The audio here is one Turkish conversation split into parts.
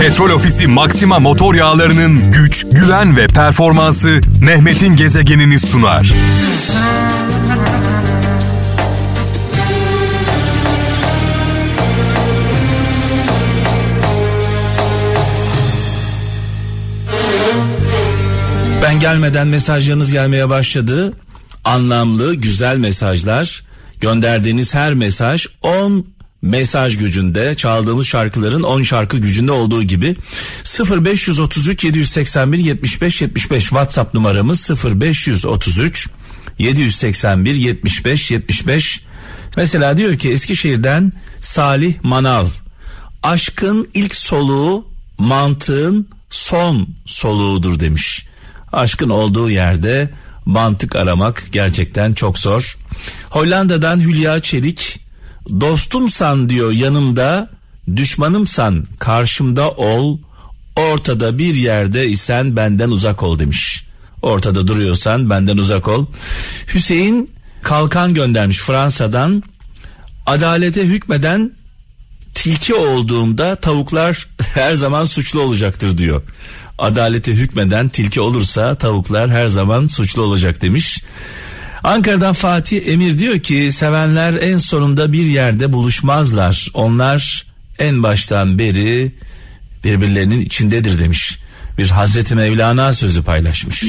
Petrol Ofisi Maxima motor yağlarının güç, güven ve performansı Mehmet'in gezegenini sunar. Ben gelmeden mesajlarınız gelmeye başladı. Anlamlı, güzel mesajlar. Gönderdiğiniz her mesaj 10 mesaj gücünde çaldığımız şarkıların 10 şarkı gücünde olduğu gibi 0533 781 75 75 WhatsApp numaramız 0533 781 75 75 Mesela diyor ki Eskişehir'den Salih Manav aşkın ilk soluğu mantığın son soluğudur demiş. Aşkın olduğu yerde mantık aramak gerçekten çok zor. Hollanda'dan Hülya Çelik dostumsan diyor yanımda düşmanımsan karşımda ol ortada bir yerde isen benden uzak ol demiş. Ortada duruyorsan benden uzak ol. Hüseyin Kalkan göndermiş Fransa'dan adalete hükmeden tilki olduğumda tavuklar her zaman suçlu olacaktır diyor. Adalete hükmeden tilki olursa tavuklar her zaman suçlu olacak demiş. Ankara'dan Fatih Emir diyor ki sevenler en sonunda bir yerde buluşmazlar. Onlar en baştan beri birbirlerinin içindedir demiş. Bir Hazreti Mevlana sözü paylaşmış.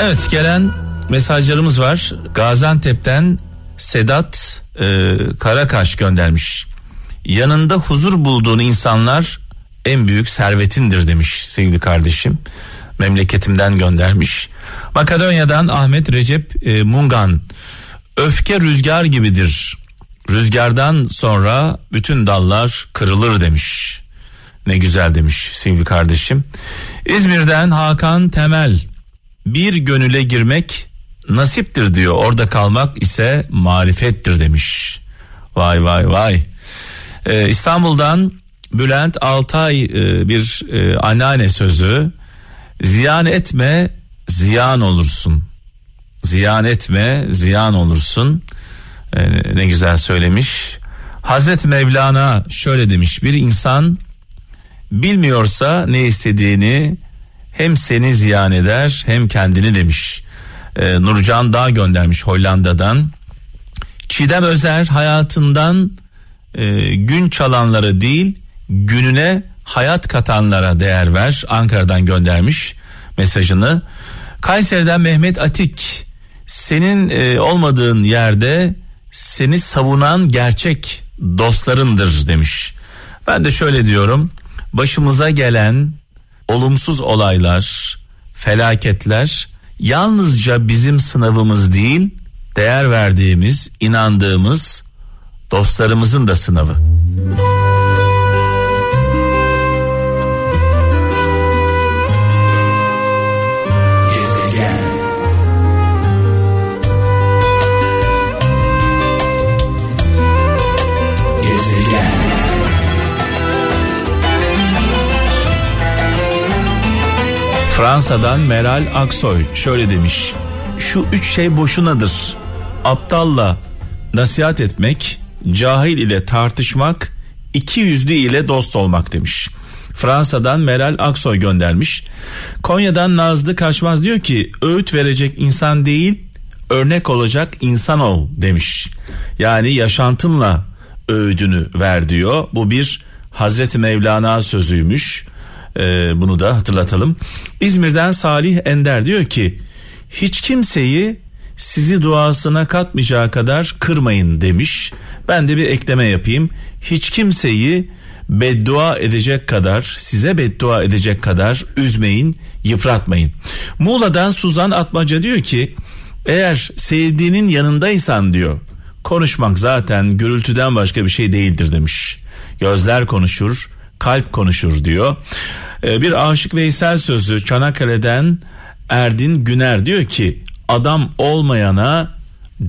Evet gelen mesajlarımız var. Gaziantep'ten Sedat e, Karakaş göndermiş. Yanında huzur bulduğun insanlar en büyük servetindir demiş sevgili kardeşim. Memleketimden göndermiş. Makedonya'dan Ahmet Recep e, Mungan. Öfke rüzgar gibidir. Rüzgardan sonra bütün dallar kırılır demiş. Ne güzel demiş sevgili kardeşim. İzmir'den Hakan Temel bir gönüle girmek nasiptir diyor. Orada kalmak ise marifettir demiş. Vay vay vay. Ee, İstanbul'dan Bülent Altay e, bir e, anneanne sözü. Ziyan etme ziyan olursun. Ziyan etme ziyan olursun. Ee, ne güzel söylemiş. Hazreti Mevlana şöyle demiş. Bir insan bilmiyorsa ne istediğini hem seni ziyan eder hem kendini demiş. Ee, Nurcan Dağ göndermiş Hollanda'dan. Çiğdem Özer hayatından e, gün çalanlara değil gününe hayat katanlara değer ver. Ankara'dan göndermiş mesajını. Kayseri'den Mehmet Atik senin e, olmadığın yerde seni savunan gerçek dostlarındır demiş. Ben de şöyle diyorum başımıza gelen olumsuz olaylar, felaketler yalnızca bizim sınavımız değil, değer verdiğimiz, inandığımız dostlarımızın da sınavı. Fransa'dan Meral Aksoy şöyle demiş. Şu üç şey boşunadır. Aptalla nasihat etmek, cahil ile tartışmak, iki yüzlü ile dost olmak demiş. Fransa'dan Meral Aksoy göndermiş. Konya'dan Nazlı Kaçmaz diyor ki öğüt verecek insan değil örnek olacak insan ol demiş. Yani yaşantınla öğüdünü ver diyor. Bu bir Hazreti Mevlana sözüymüş. Ee, bunu da hatırlatalım. İzmir'den Salih Ender diyor ki hiç kimseyi sizi duasına katmayacağı kadar kırmayın demiş. Ben de bir ekleme yapayım. Hiç kimseyi beddua edecek kadar size beddua edecek kadar üzmeyin yıpratmayın. Muğla'dan Suzan Atmaca diyor ki eğer sevdiğinin yanındaysan diyor konuşmak zaten gürültüden başka bir şey değildir demiş. Gözler konuşur, kalp konuşur diyor. Ee, bir aşık Veysel sözü Çanakkale'den Erdin Güner diyor ki adam olmayana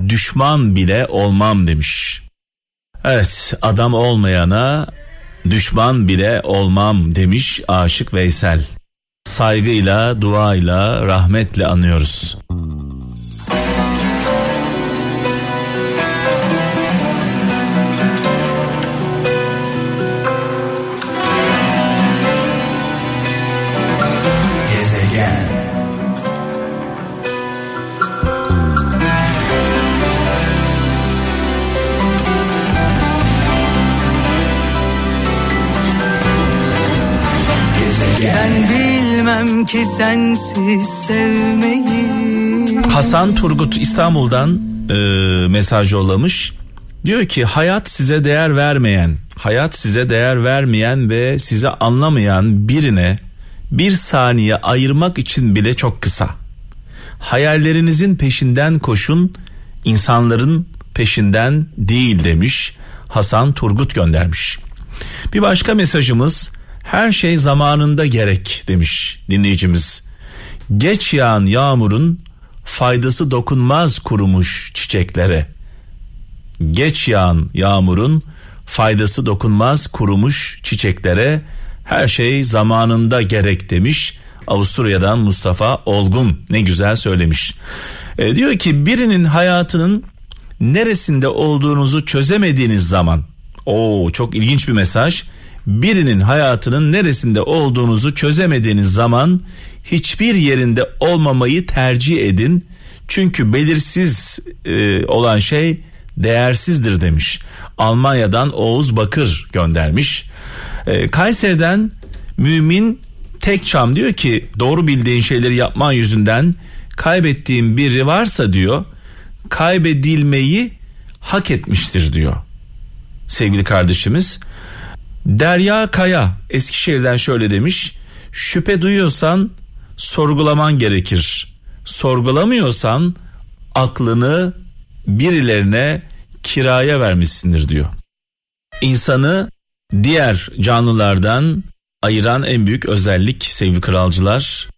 düşman bile olmam demiş. Evet adam olmayana düşman bile olmam demiş aşık Veysel. Saygıyla, duayla, rahmetle anıyoruz. Ki sensiz sevmeyi. Hasan Turgut İstanbul'dan e, mesaj yollamış. Diyor ki hayat size değer vermeyen, hayat size değer vermeyen ve size anlamayan birine bir saniye ayırmak için bile çok kısa. Hayallerinizin peşinden koşun, insanların peşinden değil demiş. Hasan Turgut göndermiş. Bir başka mesajımız her şey zamanında gerek demiş dinleyicimiz. Geç yağan yağmurun faydası dokunmaz kurumuş çiçeklere. Geç yağan yağmurun faydası dokunmaz kurumuş çiçeklere. Her şey zamanında gerek demiş. Avusturya'dan Mustafa Olgun ne güzel söylemiş. E, diyor ki birinin hayatının neresinde olduğunuzu çözemediğiniz zaman o çok ilginç bir mesaj birinin hayatının neresinde olduğunuzu çözemediğiniz zaman hiçbir yerinde olmamayı tercih edin. Çünkü belirsiz e, olan şey değersizdir demiş. Almanya'dan Oğuz Bakır göndermiş. E, Kayseri'den Mümin Tekçam diyor ki doğru bildiğin şeyleri yapman yüzünden kaybettiğim biri varsa diyor kaybedilmeyi hak etmiştir diyor. Sevgili kardeşimiz Derya Kaya Eskişehir'den şöyle demiş. Şüphe duyuyorsan sorgulaman gerekir. Sorgulamıyorsan aklını birilerine kiraya vermişsindir diyor. İnsanı diğer canlılardan ayıran en büyük özellik sevgili kralcılar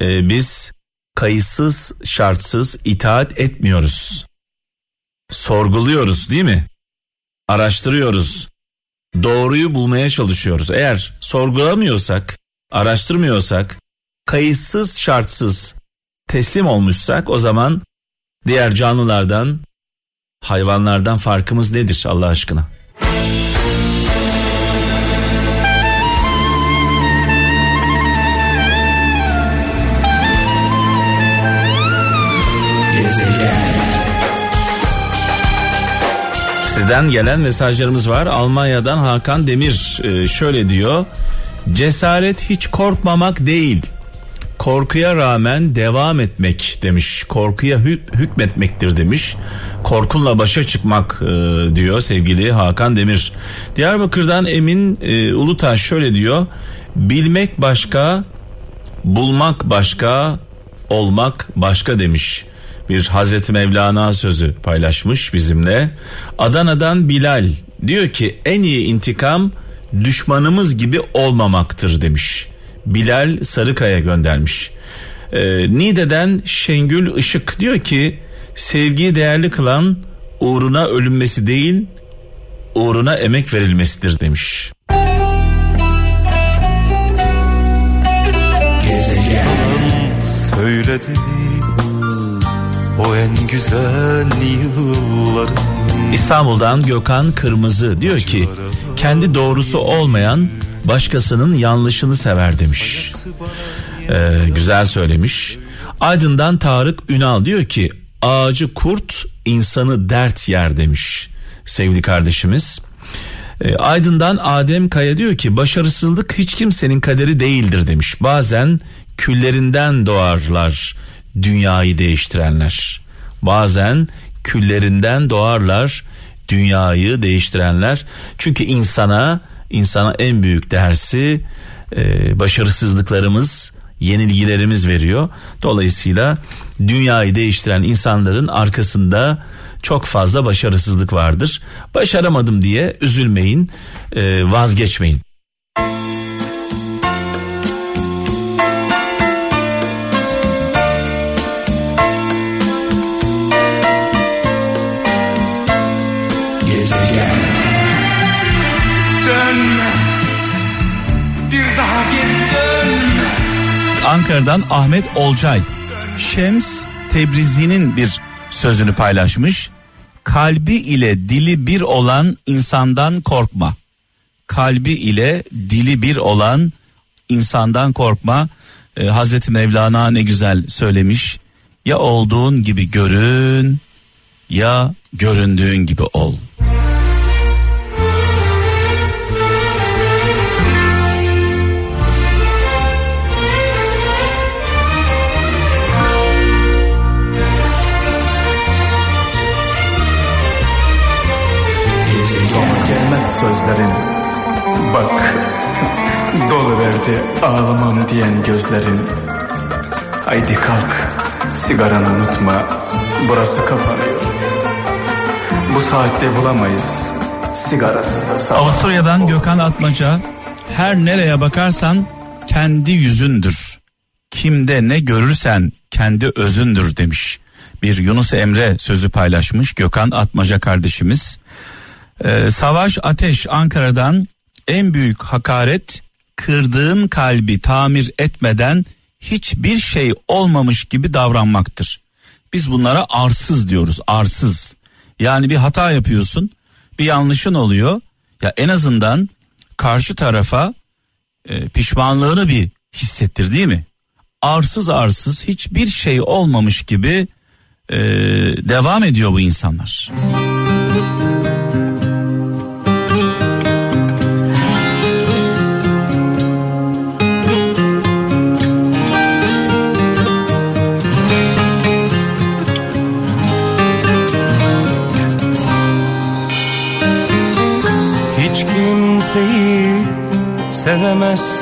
e, biz kayıtsız şartsız itaat etmiyoruz. Sorguluyoruz değil mi? Araştırıyoruz doğruyu bulmaya çalışıyoruz. Eğer sorgulamıyorsak, araştırmıyorsak, kayıtsız şartsız teslim olmuşsak o zaman diğer canlılardan, hayvanlardan farkımız nedir Allah aşkına? Sizden gelen mesajlarımız var. Almanya'dan Hakan Demir e, şöyle diyor. Cesaret hiç korkmamak değil. Korkuya rağmen devam etmek demiş. Korkuya hük- hükmetmektir demiş. Korkunla başa çıkmak e, diyor sevgili Hakan Demir. Diyarbakır'dan Emin e, Ulutaş şöyle diyor. Bilmek başka, bulmak başka, olmak başka demiş bir Hazreti Mevlana sözü paylaşmış bizimle. Adana'dan Bilal diyor ki en iyi intikam düşmanımız gibi olmamaktır demiş. Bilal Sarıkaya göndermiş. Ee, Nide'den Şengül Işık diyor ki sevgiyi değerli kılan uğruna ölünmesi değil uğruna emek verilmesidir demiş. Gezegen söyledi o en güzel yılların. İstanbul'dan Gökhan Kırmızı diyor ki kendi doğrusu olmayan başkasının yanlışını sever demiş. Ee, güzel söylemiş. Aydın'dan Tarık Ünal diyor ki ağacı kurt insanı dert yer demiş sevgili kardeşimiz. Ee, Aydın'dan Adem Kaya diyor ki başarısızlık hiç kimsenin kaderi değildir demiş. Bazen küllerinden doğarlar dünyayı değiştirenler. Bazen küllerinden doğarlar dünyayı değiştirenler. Çünkü insana insana en büyük dersi e, başarısızlıklarımız, yenilgilerimiz veriyor. Dolayısıyla dünyayı değiştiren insanların arkasında çok fazla başarısızlık vardır. Başaramadım diye üzülmeyin, e, vazgeçmeyin. Ankara'dan Ahmet Olcay. Şems Tebrizi'nin bir sözünü paylaşmış. Kalbi ile dili bir olan insandan korkma. Kalbi ile dili bir olan insandan korkma. Ee, Hazreti Mevlana ne güzel söylemiş. Ya olduğun gibi görün ya göründüğün gibi ol. Sözlerin Bak Dolu verdi ağlamam diyen gözlerin Haydi kalk Sigaranı unutma Burası kapanıyor Bu saatte bulamayız Sigarası da. Avusturya'dan Gökhan Atmaca her nereye bakarsan kendi yüzündür. Kimde ne görürsen kendi özündür demiş. Bir Yunus Emre sözü paylaşmış Gökhan Atmaca kardeşimiz. Ee, Savaş Ateş Ankara'dan en büyük hakaret kırdığın kalbi tamir etmeden hiçbir şey olmamış gibi davranmaktır. Biz bunlara arsız diyoruz arsız. Yani bir hata yapıyorsun bir yanlışın oluyor ya en azından karşı tarafa e, pişmanlığını bir hissettir değil mi? Arsız arsız hiçbir şey olmamış gibi e, devam ediyor bu insanlar. Hiç